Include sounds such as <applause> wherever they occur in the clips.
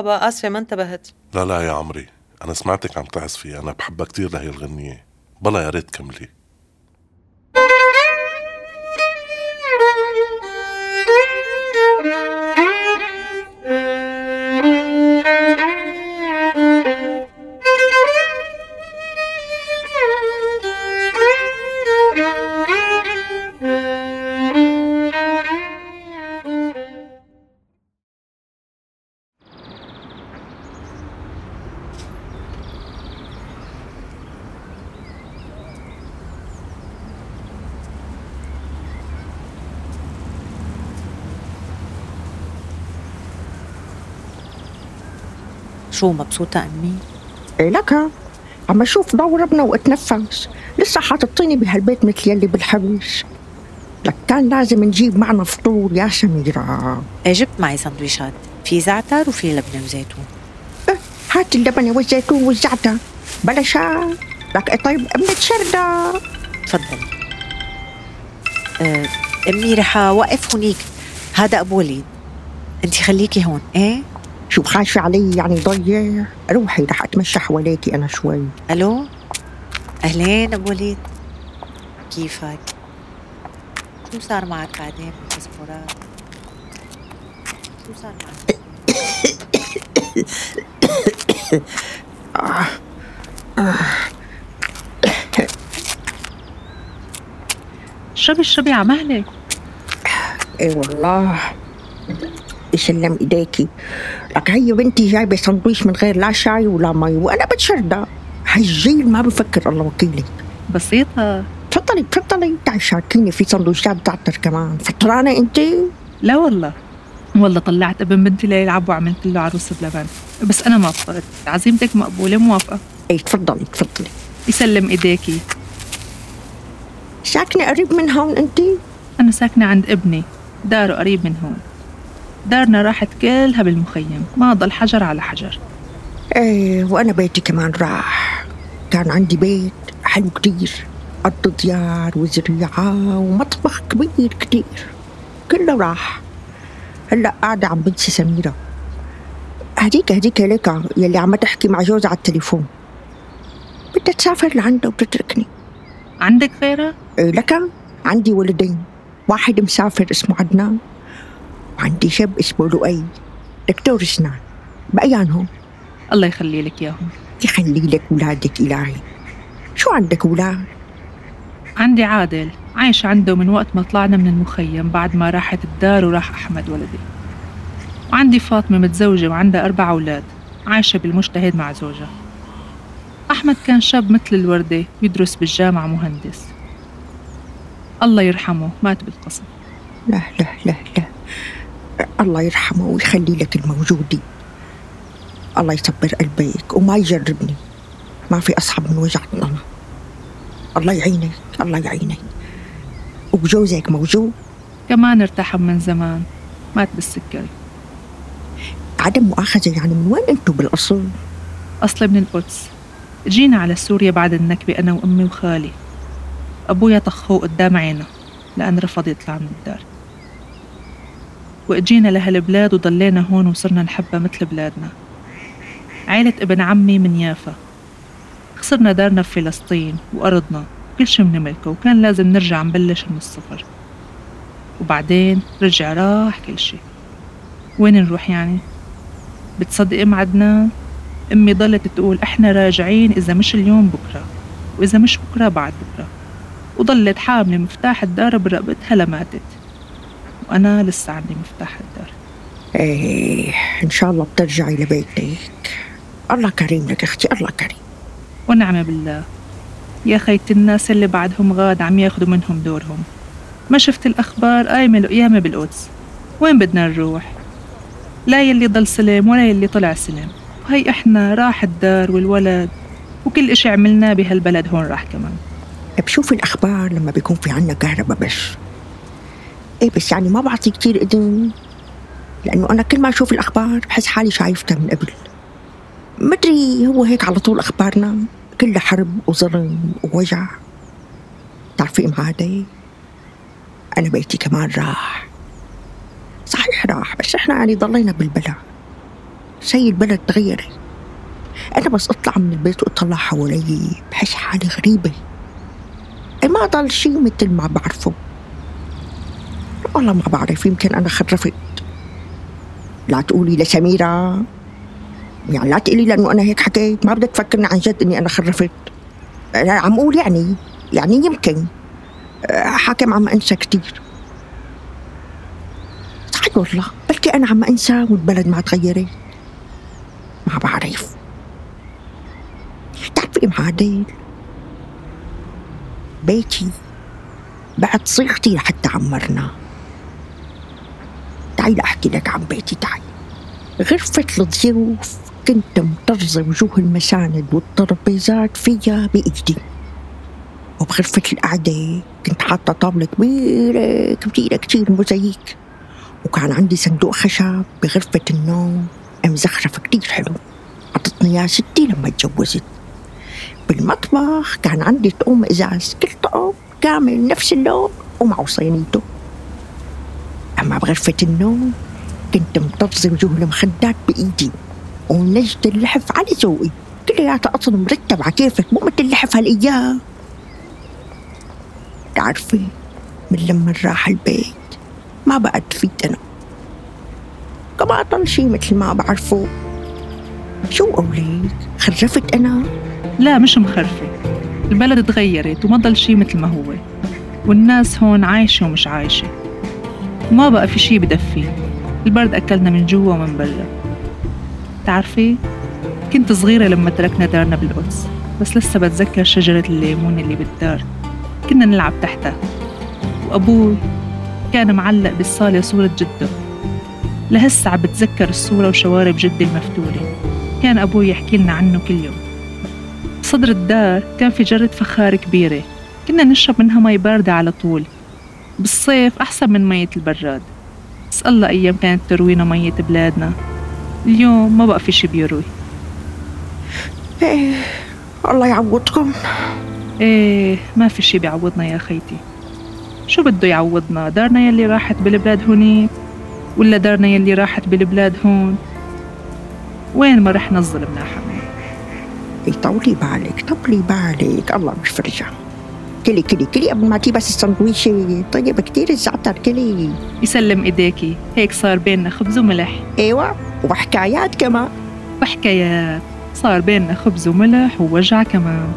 بابا آسفة ما انتبهت. لا لا يا عمري أنا سمعتك عم تعزفي أنا بحبها كتير لهي الغنية. بلا يا ريت كملي شو مبسوطة أمي؟ إيه لك. عم أشوف ضوء ربنا واتنفس. لسه حاططيني بهالبيت مثل يلي بالحبش لك كان لازم نجيب معنا فطور يا سميرة إيه جبت معي سندويشات. في زعتر وفي لبنة وزيتون. إيه هات اللبنة والزيتون والزعتر. بلاش لك إيه طيب ابنة شردة تفضلي أه أمي رح أوقف هونيك هذا أبو وليد. أنت خليكي هون إيه؟ شو خايفة علي؟ يعني ضيع. روحي رح أتمشى حواليكي أنا شوي. ألو؟ أهلين أبو وليد. كيفك؟ شو صار معك بعدين بالباسبورات؟ شو صار معك؟ اشربي على مهلك. إي والله. يسلم إيديكي؟ لك هي بنتي جايبه سندويش من غير لا شاي ولا مي وأنا بتشردة. هالجيل ما بفكر الله وكيلك بسيطة. تفضلي تفضلي. تعي شاركيني في سندويشات زعتر كمان. فطرانة انت؟ لا والله. والله طلعت ابن بنتي ليلعب وعملت له عروس بلبن. بس أنا ما فطرت عزيمتك مقبولة موافقة. اي تفضلي تفضلي. يسلم إيديكي. ساكنة قريب من هون انت؟ أنا ساكنة عند ابني. داره قريب من هون. دارنا راحت كلها بالمخيم ما ضل حجر على حجر. إيه وأنا بيتي كمان راح. كان عندي بيت حلو كتير أرض ديار وزريعة ومطبخ كبير كتير. كله راح. هلأ قاعدة عم بنسى سميرة. هديك هديك لك يلي عم تحكي مع جوزها على التليفون. بدها تسافر لعندها وتتركني عندك غيرها؟ إيه لك. عندي ولدين. واحد مسافر اسمه عدنان. وعندي شاب اسمه لؤي. دكتور اسنان. بأيانهم الله يخلي لك اياهم يخلي لك ولادك إلهي. شو عندك ولاد؟ عندي عادل. عايش عنده من وقت ما طلعنا من المخيم بعد ما راحت الدار وراح أحمد ولدي. وعندي فاطمة متزوجة وعندها أربع أولاد. عايشة بالمجتهد مع زوجها. أحمد كان شاب مثل الوردة يدرس بالجامعة مهندس. الله يرحمه مات بالقصف لا لا لا لا. الله يرحمه ويخلي لك الموجودين الله يصبر قلبك وما يجربني. ما في أصعب من وجع الظلام الله يعينك الله يعينك. وجوزك موجود؟ كمان ارتحم من زمان. مات بالسكري عدم مؤاخذة يعني من وين انتو بالأصل؟ أصلي من القدس. جينا على سوريا بعد النكبة أنا وأمي وخالي. أبويا طخوه قدام عينه لأن رفض يطلع من الدار. وإجينا لهالبلاد وضلينا هون وصرنا نحبها مثل بلادنا. عيلة ابن عمي من يافا. خسرنا دارنا في فلسطين وأرضنا كل شي بنملكه وكان لازم نرجع نبلش من الصفر. وبعدين رجع راح كل شي. وين نروح يعني؟ بتصدقي ام عدنان؟ أمي ضلت تقول إحنا راجعين إذا مش اليوم بكرة وإذا مش بكرة بعد بكرة. وضلت حاملة مفتاح الدار برقبتها لماتت وأنا لسه عندي مفتاح الدار. إيه إن شاء الله بترجعي لبيتك. الله كريم لك أختي الله كريم. ونعم بالله. يا خيت الناس اللي بعدهم غاد عم ياخدوا منهم دورهم. ما شفت الأخبار؟ قايمة القيامة بالقدس. وين بدنا نروح؟ لا يلي ضل سلم ولا يلي طلع سلم وهي إحنا راح الدار والولد وكل إشي عملناه بهالبلد هون راح كمان. بشوف الأخبار لما بيكون في عنا كهرباء بس. إيه بس يعني ما بعطي كتير إذن لأنه أنا كل ما أشوف الأخبار بحس حالي شايفتها من قبل. مدري هو هيك على طول أخبارنا كلها حرب وظلم ووجع. تعرفي إم عادي أنا بيتي كمان راح. صحيح راح بس إحنا يعني ضلينا بالبلا. زي البلد تغيرت أنا بس أطلع من البيت وأطلع حوالي بحس حالي غريبة. إيه ما ضل شي مثل ما بعرفه. والله ما بعرف يمكن أنا خرفت لا تقولي لسميرة. يعني لا تقولي لأنه أنا هيك حكيت. ما بدك تفكرني عن جد إني أنا خرفت أنا عم أقول يعني. يعني يمكن. أه، حاكم عم أنسى كتير. صحيح والله. بلكي أنا عم أنسى والبلد ما تغيرت. ما بعرف. تعرفي معادل؟ بيتي. بعد صيغتي لحتى عمرنا. تعي لأحكي لك عن بيتي تعي غرفة الضيوف كنت مطرزة وجوه المساند والترابيزات فيها بإيدي. وبغرفة القعدة كنت حاطة طاولة كبيرة كبيرة كتير موزاييك وكان عندي صندوق خشب بغرفة النوم مزخرف كتير حلو. عطتني إياه ستي لما تجوزت بالمطبخ كان عندي طقم إزاز كل طقم كامل نفس اللون ومعه صينيته. أما بغرفة النوم كنت مطرزة وجوه المخدات بإيدي. ومنجد اللحف على ذوقي. كلياتها أصلا مرتب على كيفك مو مثل اللحف هالأيام. تعرفي من لما راح البيت ما بقى تفيد أنا كما ضل شي مثل ما بعرفه. شو قولك خرفت أنا؟ لا مش مخرفة. البلد تغيرت وما ضل شي مثل ما هو. والناس هون عايشة ومش عايشة. وما بقى في شي بدفي. البرد أكلنا من جوا ومن برا. تعرفي كنت صغيرة لما تركنا دارنا بالقدس بس لسه بتذكر شجرة الليمون اللي بالدار. كنا نلعب تحتها. وأبوي كان معلق بالصالة صورة جده. لهسه عم بتذكر الصورة وشوارب جدي المفتولة. كان أبوي يحكي لنا عنه كل يوم. صدر الدار كان في جرة فخار كبيرة. كنا نشرب منها مي باردة على طول. بالصيف أحسن من مية البراد. بس الله أيام كانت تروينا مية بلادنا. اليوم ما بقى في شي بيروي. إيه الله يعوضكم. إيه ما في شي بيعوضنا يا خيتي. شو بده يعوضنا؟ دارنا يلي راحت بالبلاد هونيك ولا دارنا يلي راحت بالبلاد هون؟ وين ما رحنا الظلم حمي إيه طولي بالك طولي بالك. الله مش فرجة كلي كلي كلي. قبل ما تجي بس السندويشة طيب كتير الزعتر كلي. يسلم إيديكي. هيك صار بيننا خبز وملح. أيوه وحكايات كمان. وحكايات. صار بيننا خبز وملح ووجع كمان.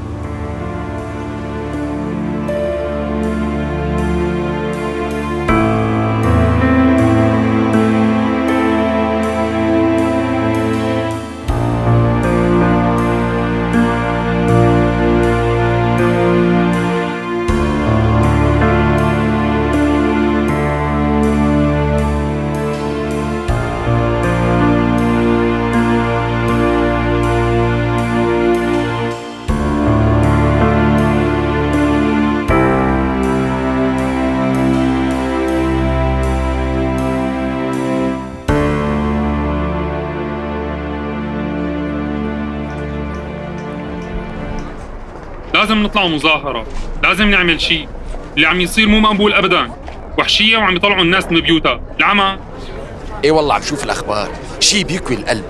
لازم نطلع مظاهرة. لازم نعمل شيء. اللي عم يصير مو مقبول أبدا. وحشية وعم يطلعوا الناس من بيوتها. العمى إيه والله عم شوف الأخبار. شي بيكوي القلب.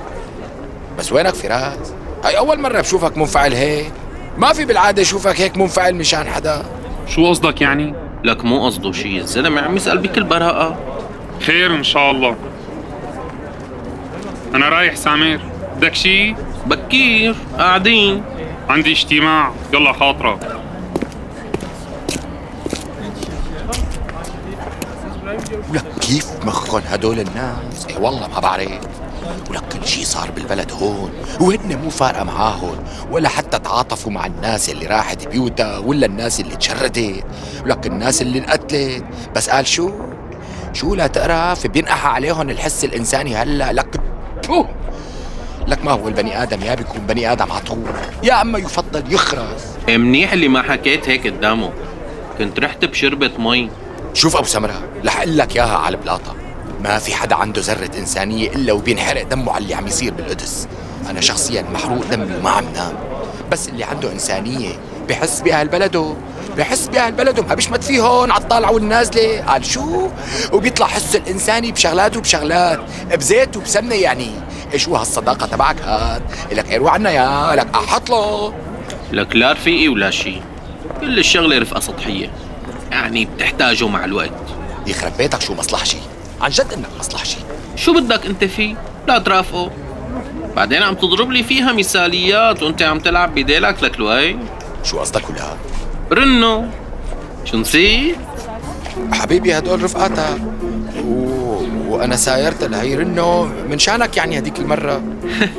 بس وينك فراس؟ هاي أول مرة بشوفك منفعل هيك. ما في بالعادة اشوفك هيك منفعل مشان حدا. شو قصدك يعني؟ لك مو قصده شيء. الزلمة عم يسأل بكل براءة. خير إن شاء الله. أنا رايح سامر بدك شيء؟ بكير. قاعدين. عندي اجتماع. يلا خاطرة. ولك كيف مخن هدول الناس؟ إيه والله ما بعرف. ولك كل شي صار بالبلد هون وهن مو فارقة معاهم ولا حتى تعاطفوا مع الناس اللي راحت بيوتها ولا الناس اللي تشردت. ولك الناس اللي انقتلت. بس قال شو؟ شو لا تقرف بينقح عليهم الحس الإنساني هلا. لك بو. لك ما هو البني آدم يا بيكون بني آدم عطول يا أما يفضل يخرس. إيه منيح اللي ما حكيت هيك قدامه. كنت رحت بشربة مي. شوف أبو سمرة رح أقول لك إياها على البلاطة. ما في حدا عنده ذرة إنسانية إلا وبينحرق دمه على اللي عم يصير بالقدس. أنا شخصيا محروق دمي وما عم نام. بس اللي عنده إنسانية بحس بأهل بلده. بحس بأهل بلده. ما بيشمت فيهم على الطالعة والنازلة. قال شو؟ وبيطلع حسه الإنساني بشغلات. وبشغلات بزيت وبسمنة يعني. شو هالصداقة تبعك. هاد لك ايروا عنا يا لك أحط له لك لا رفيقي ولا شي. كل الشغلة رفقة سطحية. يعني بتحتاجه مع الوقت. يخرب بيتك شو مصلحشي عن جد إنك مصلحشي شو بدك أنت فيه؟ لا ترافقه. بعدين عم تضرب لي فيها مثاليات وأنت عم تلعب بديلك لك لوي شو قصدك ولا؟ رنو. شو نسيت؟ حبيبي هدول رفقاتك. وأنا سايرت لهي رنو من شانك يعني هديك المرة؟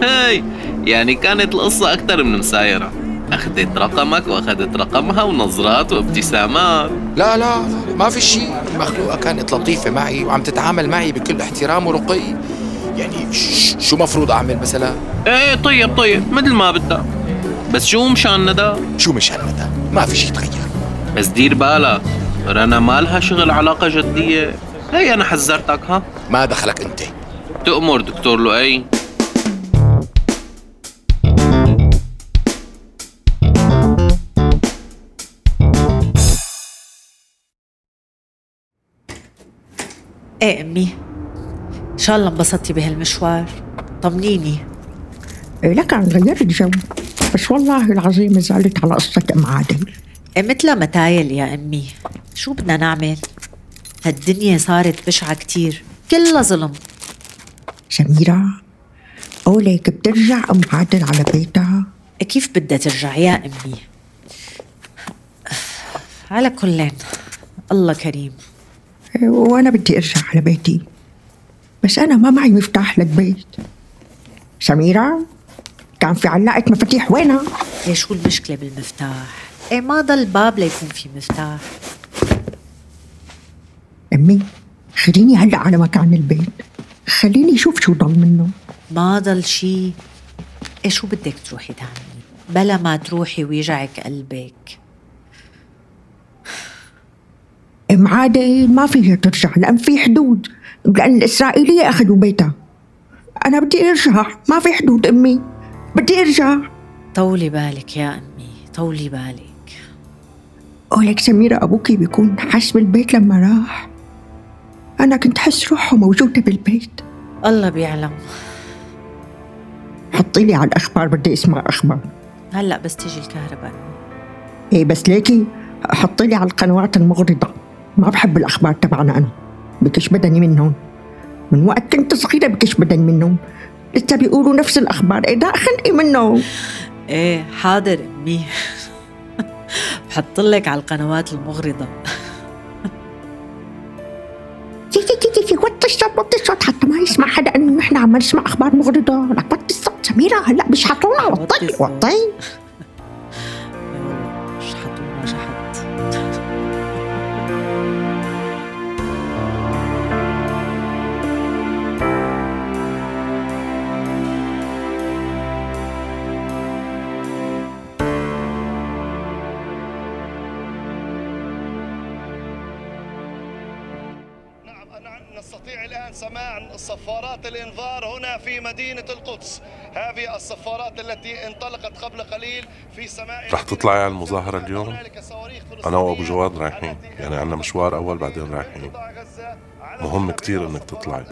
هاي يعني كانت القصة أكثر من مسايرة. أخذت رقمك وأخذت رقمها ونظرات وابتسامات. لا لا ما في شيء. المخلوقة كانت لطيفة معي وعم تتعامل معي بكل احترام ورقي. يعني شو مفروض أعمل مثلا؟ إيه طيب طيب مثل ما بدك بس شو مشان ندى؟ شو مشان ندى؟ ما في شيء تغير بس دير بالك رنا ما لها شغل علاقة جدية. هي أنا حذرتك ها؟ ما دخلك أنت. تأمر دكتور لؤي. إيه أمي؟ إن شاء الله انبسطتي بهالمشوار. طمنيني. إيه لك عن غيرت جو بس والله العظيم زعلت على قصة أم عادل إيه مثلها متايل يا أمي. شو بدنا نعمل؟ هالدنيا صارت بشعة كتير. كلها ظلم. سميرة قولك بترجع أم عادل على بيتها؟ كيف بدها ترجع يا أمي؟ على كلين الله كريم. إيه، وأنا بدي أرجع على بيتي. بس أنا ما معي مفتاح للبيت. سميرة كان في علاقة مفاتيح وينها؟ إيه شو المشكلة بالمفتاح؟ إيه ما ضل باب ليكون في مفتاح. أمي خليني هلأ على مكان البيت. خليني أشوف شو ضل منه. ما ضل شي. إيه شو بدك تروحي تعملي بلا ما تروحي ويجعك قلبك. أم عادل ما فيها ترجع لأن في حدود. لأن الإسرائيلية أخذوا بيتها. أنا بدي أرجع. ما في حدود أمي. بدي أرجع. طولي بالك يا أمي. طولي بالك. قولك سميرة أبوكي بيكون حس بالبيت لما راح. أنا كنت حس روحه موجودة بالبيت. الله بيعلم. حطي لي على الأخبار بدي أسمع أخبار. هلأ بس تيجي الكهرباء. إيه بس ليكي حطي لي على القنوات المغرضة. ما بحب الأخبار تبعنا أنا. بكش بدني منهم من وقت كنت صغيرة بكش بدني منهم لسه بيقولوا نفس الأخبار. إيه دا خنقي منهم إيه حاضر امي <laughs> بحط لك على القنوات المغرضة. وطي الصوت وطي الصوت حتى ما يسمع حدا انه نحن عم نسمع أخبار مغرضه لك وطي الصوت سميره هلا بيشحطونا وطي وطي. وطي صفارات الإنذار هنا في مدينة القدس. هذه الصفارات التي انطلقت قبل قليل في سماء رح تطلعي على المظاهرة اليوم؟ أنا وأبو جواد رايحين. يعني عنا مشوار أول بعدين رايحين. مهم كتير إنك تطلعي.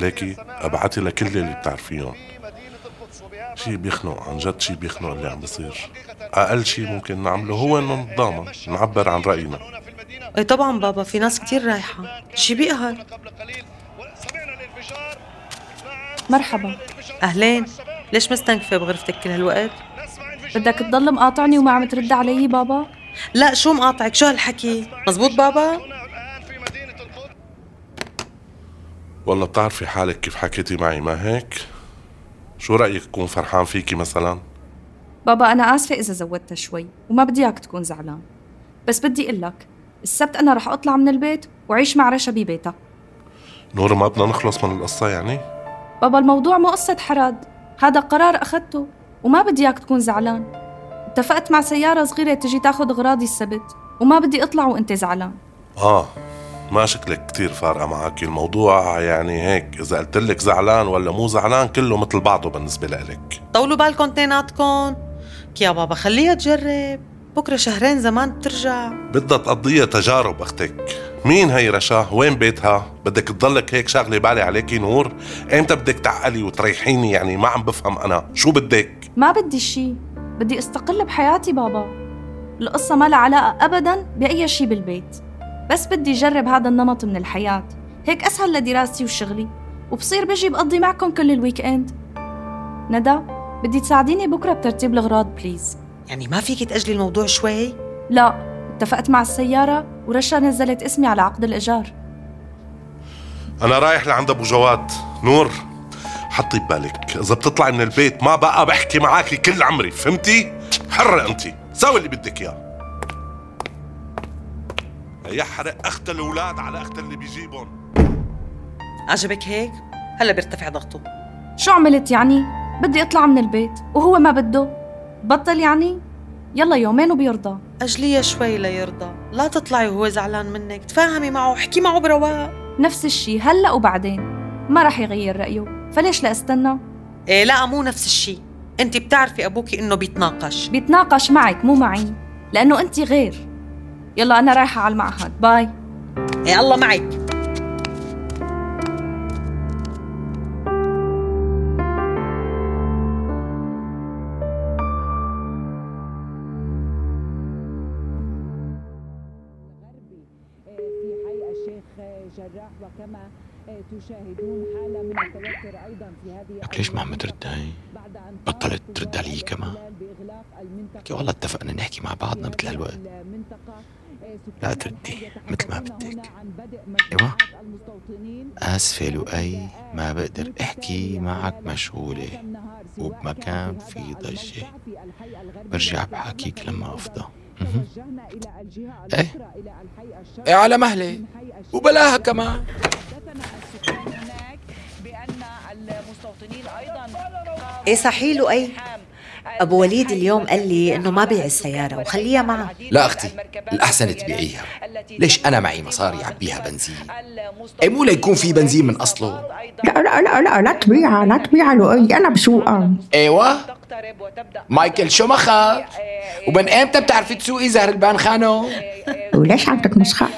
ليكي ابعتي لكل اللي بتعرفيهم. شي بيخنق عن جد شي بيخنق اللي عم بيصير. أقل شي ممكن نعمله هو إنه نتضامن نعبر عن رأينا. أي طبعا بابا في ناس كتير رايحة. شي بيقهر قبل قليل سمعنا الانفجار نعم مرحبا أهلين ليش مستنكفة بغرفتك كل هالوقت؟ بدك تضل مقاطعني وما عم ترد علي بابا؟ لا شو مقاطعك شو هالحكي؟ مزبوط بابا؟ والله بتعرفي حالك كيف حكيتي معي ما هيك؟ شو رأيك أكون فرحان فيكي مثلا؟ بابا أنا آسفة إذا زودتها شوي وما بدي إياك تكون زعلان بس بدي أقول لك السبت أنا رح أطلع من البيت وعيش مع رشا ببيتها نور ما بدنا نخلص من القصة يعني؟ بابا الموضوع مو قصة حراد هذا قرار أخذته وما بدي إياك تكون زعلان. اتفقت مع سيارة صغيرة تجي تاخد أغراضي السبت وما بدي أطلع وأنت زعلان. آه ما شكلك كتير فارقة معك. الموضوع يعني هيك إذا قلت لك زعلان ولا مو زعلان كله مثل بعضه بالنسبة لإلك. طولوا بالكم اثنيناتكم. يا بابا خليها تجرب. بكرة شهرين زمان بترجع. بدها تقضيها تجارب أختك. مين هي رشا؟ وين بيتها؟ بدك تضلك هيك شاغلة بالي عليكي نور؟ ايمتى بدك تعقلي وتريحيني؟ يعني ما عم بفهم أنا. شو بدك؟ ما بدي شي. بدي أستقل بحياتي بابا. القصة ما لها علاقة أبدا بأي شي بالبيت. بس بدي أجرب هذا النمط من الحياة. هيك أسهل لدراستي وشغلي. وبصير بجي بقضي معكم كل ال weekend ندى بدي تساعديني بكرة بترتيب الأغراض بليز يعني ما فيك تأجلي الموضوع شوي؟ لا. اتفقت مع السيارة. ورشا نزلت اسمي على عقد الإيجار. أنا رايح لعند أبو جواد. نور حطي ببالك. إذا بتطلعي من البيت ما بقى بحكي معاكي كل عمري فهمتي؟ حرة أنت. سوي اللي بدك إياه. يحرق أخت الأولاد على أخت اللي بيجيبهم. عجبك هيك؟ هلا بيرتفع ضغطه. شو عملت يعني؟ بدي أطلع من البيت وهو ما بده. بطل يعني؟ يلا يومين وبيرضى. أجليها شوي ليرضى. لا تطلعي وهو زعلان منك. تفاهمي معه احكي معه برواق. نفس الشي هلا وبعدين. ما رح يغير رأيه. فليش لا استنى؟ إيه لا مو نفس الشي. انت بتعرفي أبوكي إنه بيتناقش. بيتناقش معك مو معي. لأنه أنت غير. يلا أنا رايحة على المعهد. باي. إيه الله معك. تشاهدون حالة من التوتر أيضا في هذه لك ليش ما عم ترد هي؟ بطلت ترد علي كمان لك والله اتفقنا نحكي مع بعضنا مثل هالوقت لا تردي مثل ما بدك. أيوه. آسفة لؤي ما بقدر أحكي معك مشغولة. وبمكان في ضجة. برجع بحاكيك لما أفضى. إيه؟ إيه على مهلي؟ وبلاها كمان. إيه صحيح له أي؟ أبو وليد اليوم قال لي إنه ما بيع السيارة وخليها معه. لا أختي الأحسن تبيعيها. ليش أنا معي مصاري عبيها بنزين؟ أي مو ليكون في بنزين من أصله؟ لا لا لا لا لا تبيعها لا تبيعها لؤي أنا بسوقها. أيوه. مايكل شومخر ومن إمتى بتعرفي تسوقي زهر البان خانو؟ وليش عم تتمسخر؟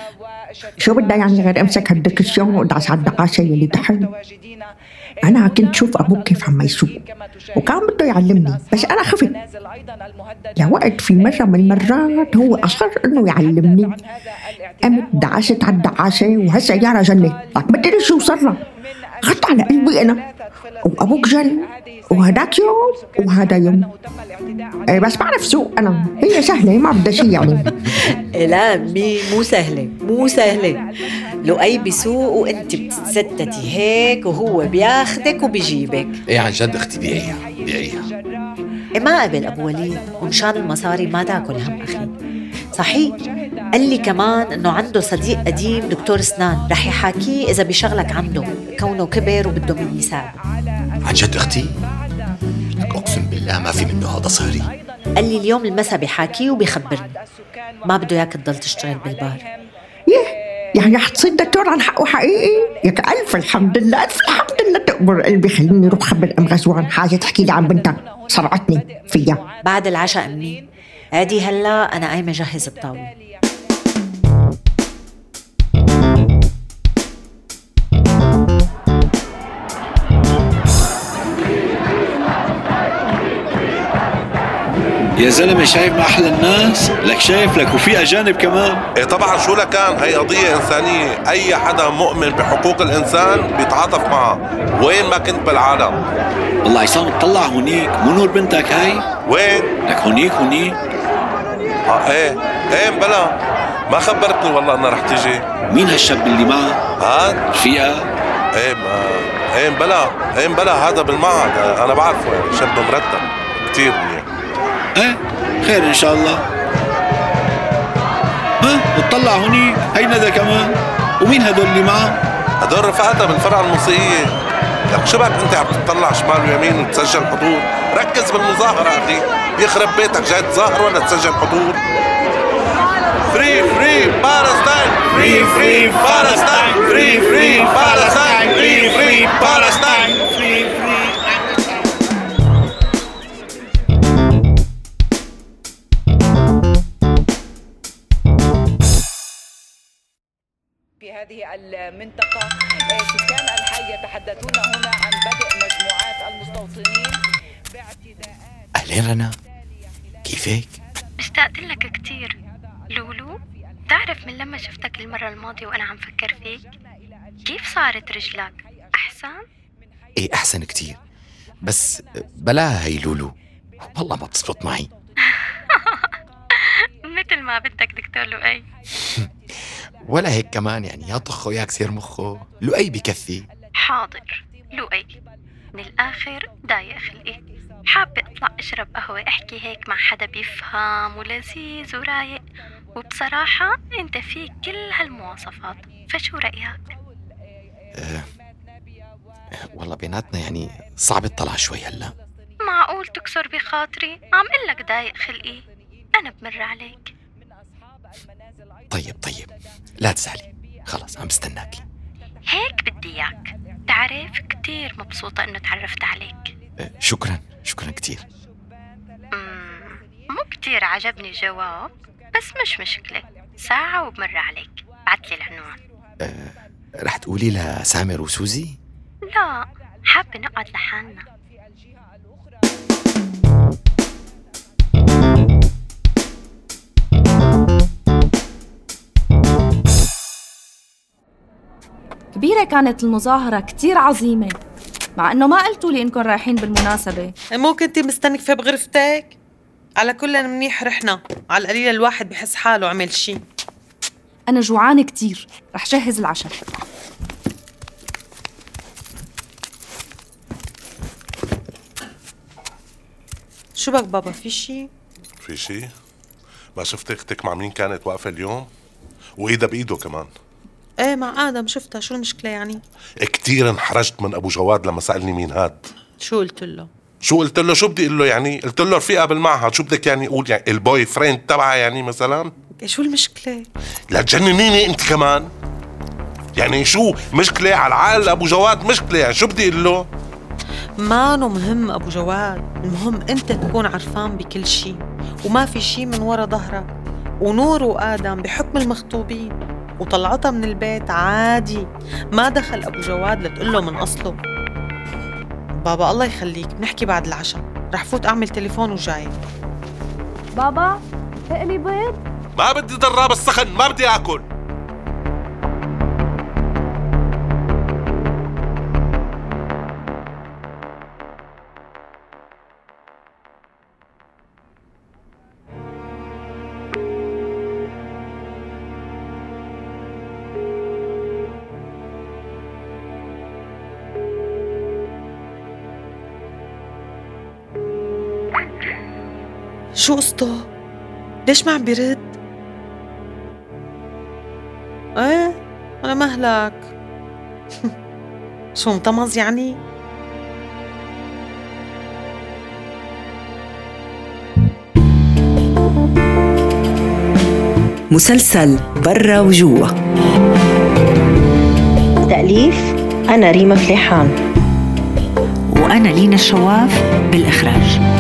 شو بدها يعني غير أمسك هالدكسيون وأدعس على الدقاسة اللي تحت؟ أنا كنت شوف أبوك كيف عم يسوق. وكان بده يعلمني بس أنا خفت. لوقت في مرة من المرات هو أصر إنه يعلمني. قمت دعست على الدعاسة وهالسيارة جنت ما شو صار لها غط على قلبي أنا. وأبوك جن وهداك يوم وهذا يوم. إيه بس بعرف سوق أنا. هي سهلة ما بدها شيء يعني. <laughs> لا مي مو سهلة مو سهلة. لؤي بيسوق وأنت بتتستتي هيك وهو بياخدك وبيجيبك. إيه عن جد أختي بيعيها بيعيها إيه ما قبل أبو وليد ومشان المصاري ما تاكل هم أخي. صحيح؟ قال لي كمان إنه عنده صديق قديم دكتور اسنان رح يحاكيه إذا بشغلك عنده كونه كبر وبده مين يساعده عن جد أختي؟ لك أقسم بالله ما في منه هذا صهري قال لي اليوم المسا بحاكيه وبيخبرني. ما بده إياك تضل تشتغل بالبار. يعني حتصير دكتور عن حقه حقيقي؟ ياك ألف الحمد لله ألف الحمد لله. تقبر قلبي خليني أروح خبر أم غزوان. حاجة تحكي لي عن بنتك. صرعتني فيها. بعد العشاء امي عادي هلا أنا قايمة جهز الطاوله يا زلمة شايف ما أحلى الناس؟ لك شايف لك وفي أجانب كمان. إيه طبعا شو لكان هي قضية إنسانية؟ أي حدا مؤمن بحقوق الإنسان بيتعاطف معها. وين ما كنت بالعالم. والله عصام اطلع هونيك. مو نور بنتك هاي؟ وين؟ لك هونيك هونيك. آه إيه إيه بلا. ما خبرتني والله إنها رح تيجي. مين هالشاب اللي معها؟ هاد؟ رفيقها؟ إيه ما إيه بلا إيه بلا هذا بالمعهد. أنا بعرفه يعني شاب مرتب كثير إيه؟ خير إن شاء الله. ها؟ اطلع هونيك هي ندى كمان ومين هدول اللي معه؟ هدول رفقاتها بالفرع الموسيقية لك شو بك أنت عم تطلع شمال ويمين وتسجل حضور؟ ركز بالمظاهرة أخي. يخرب بيتك جاي تظاهر ولا تسجل حضور؟ free free Palestine free free Palestine free free Palestine free free Palestine free free في هذه المنطقة. آه، سكان الحي يتحدثون هنا عن بدء مجموعات المستوطنين باعتداءات. أهلين رنا كيفك؟ اشتقت لك كتير. لولو بتعرف من لما شفتك المرة الماضية وأنا عم فكر فيك؟ كيف صارت رجلك؟ أحسن؟ إيه أحسن كتير. بس بلاها هي لولو. والله ما بتزبط معي. <laughs> مثل ما بدك دكتور لؤي. <laughs> ولا هيك كمان يعني يا طخه يا كسير مخه لؤي بكفي. حاضر لؤي. من الآخر ضايق خلقي. حابة أطلع أشرب قهوة أحكي هيك مع حدا بيفهم ولذيذ ورايق. وبصراحة أنت فيك كل هالمواصفات فشو رأيك؟ أه والله بيناتنا يعني صعب الطلع شوي هلا. معقول تكسر بخاطري؟ عم قلك ضايق خلقي أنا بمر عليك. طيب طيب. لا تزعلي. خلص عم استناكي هيك بدي إياك. تعرف كتير مبسوطة إنه تعرفت عليك. أه شكرا شكرا كتير. مم، مو كتير عجبني الجواب بس مش مشكلة. ساعة وبمر عليك. بعتلي العنوان. أه رح تقولي لسامر وسوزي لا حابة نقعد لحالنا. كبيرة كانت المظاهرة كتير عظيمة مع إنه ما قلتوا لي إنكم رايحين بالمناسبة. مو كنتي مستنكفة بغرفتك؟ على كل منيح رحنا. على القليلة الواحد بحس حاله عمل شي. أنا جوعانة كتير. رح جهز العشاء. شو بك بابا في شي؟ في شيء ما شفت أختك مع مين كانت واقفة اليوم؟ وإيدها بإيده كمان. إيه مع آدم شفتها. شو المشكلة يعني؟ كتير انحرجت من أبو جواد لما سألني مين هاد. شو قلت له؟ شو قلت له؟ شو بدي أقول له يعني؟ قلت له رفيقة بالمعهد. شو بدك يعني أقول؟ يعني ال boyfriend تبعها يعني مثلا؟ إيه شو المشكلة؟ لا تجننيني أنت كمان. يعني شو مشكلة على العقل ابو جواد؟ مشكلة. يعني شو بدي أقول له؟ مانو مهم أبو جواد. المهم أنت تكون عرفان بكل شي وما في شي من ورا ظهرك. ونور وآدم بحكم المخطوبين. وطلعتها من البيت عادي. ما دخل أبو جواد لتقول له من أصله. بابا الله يخليك بنحكي بعد العشاء. رح فوت أعمل تليفون وجاي. بابا اقلي بيض. ما بدي ضراب السخن ما بدي آكل. شو قصته؟ ليش ما عم بيرد؟ إيه أنا مهلك <laughs> شو مطمز يعني؟ مسلسل برا وجوا تأليف أنا ريما فليحان وأنا لينا الشواف بالإخراج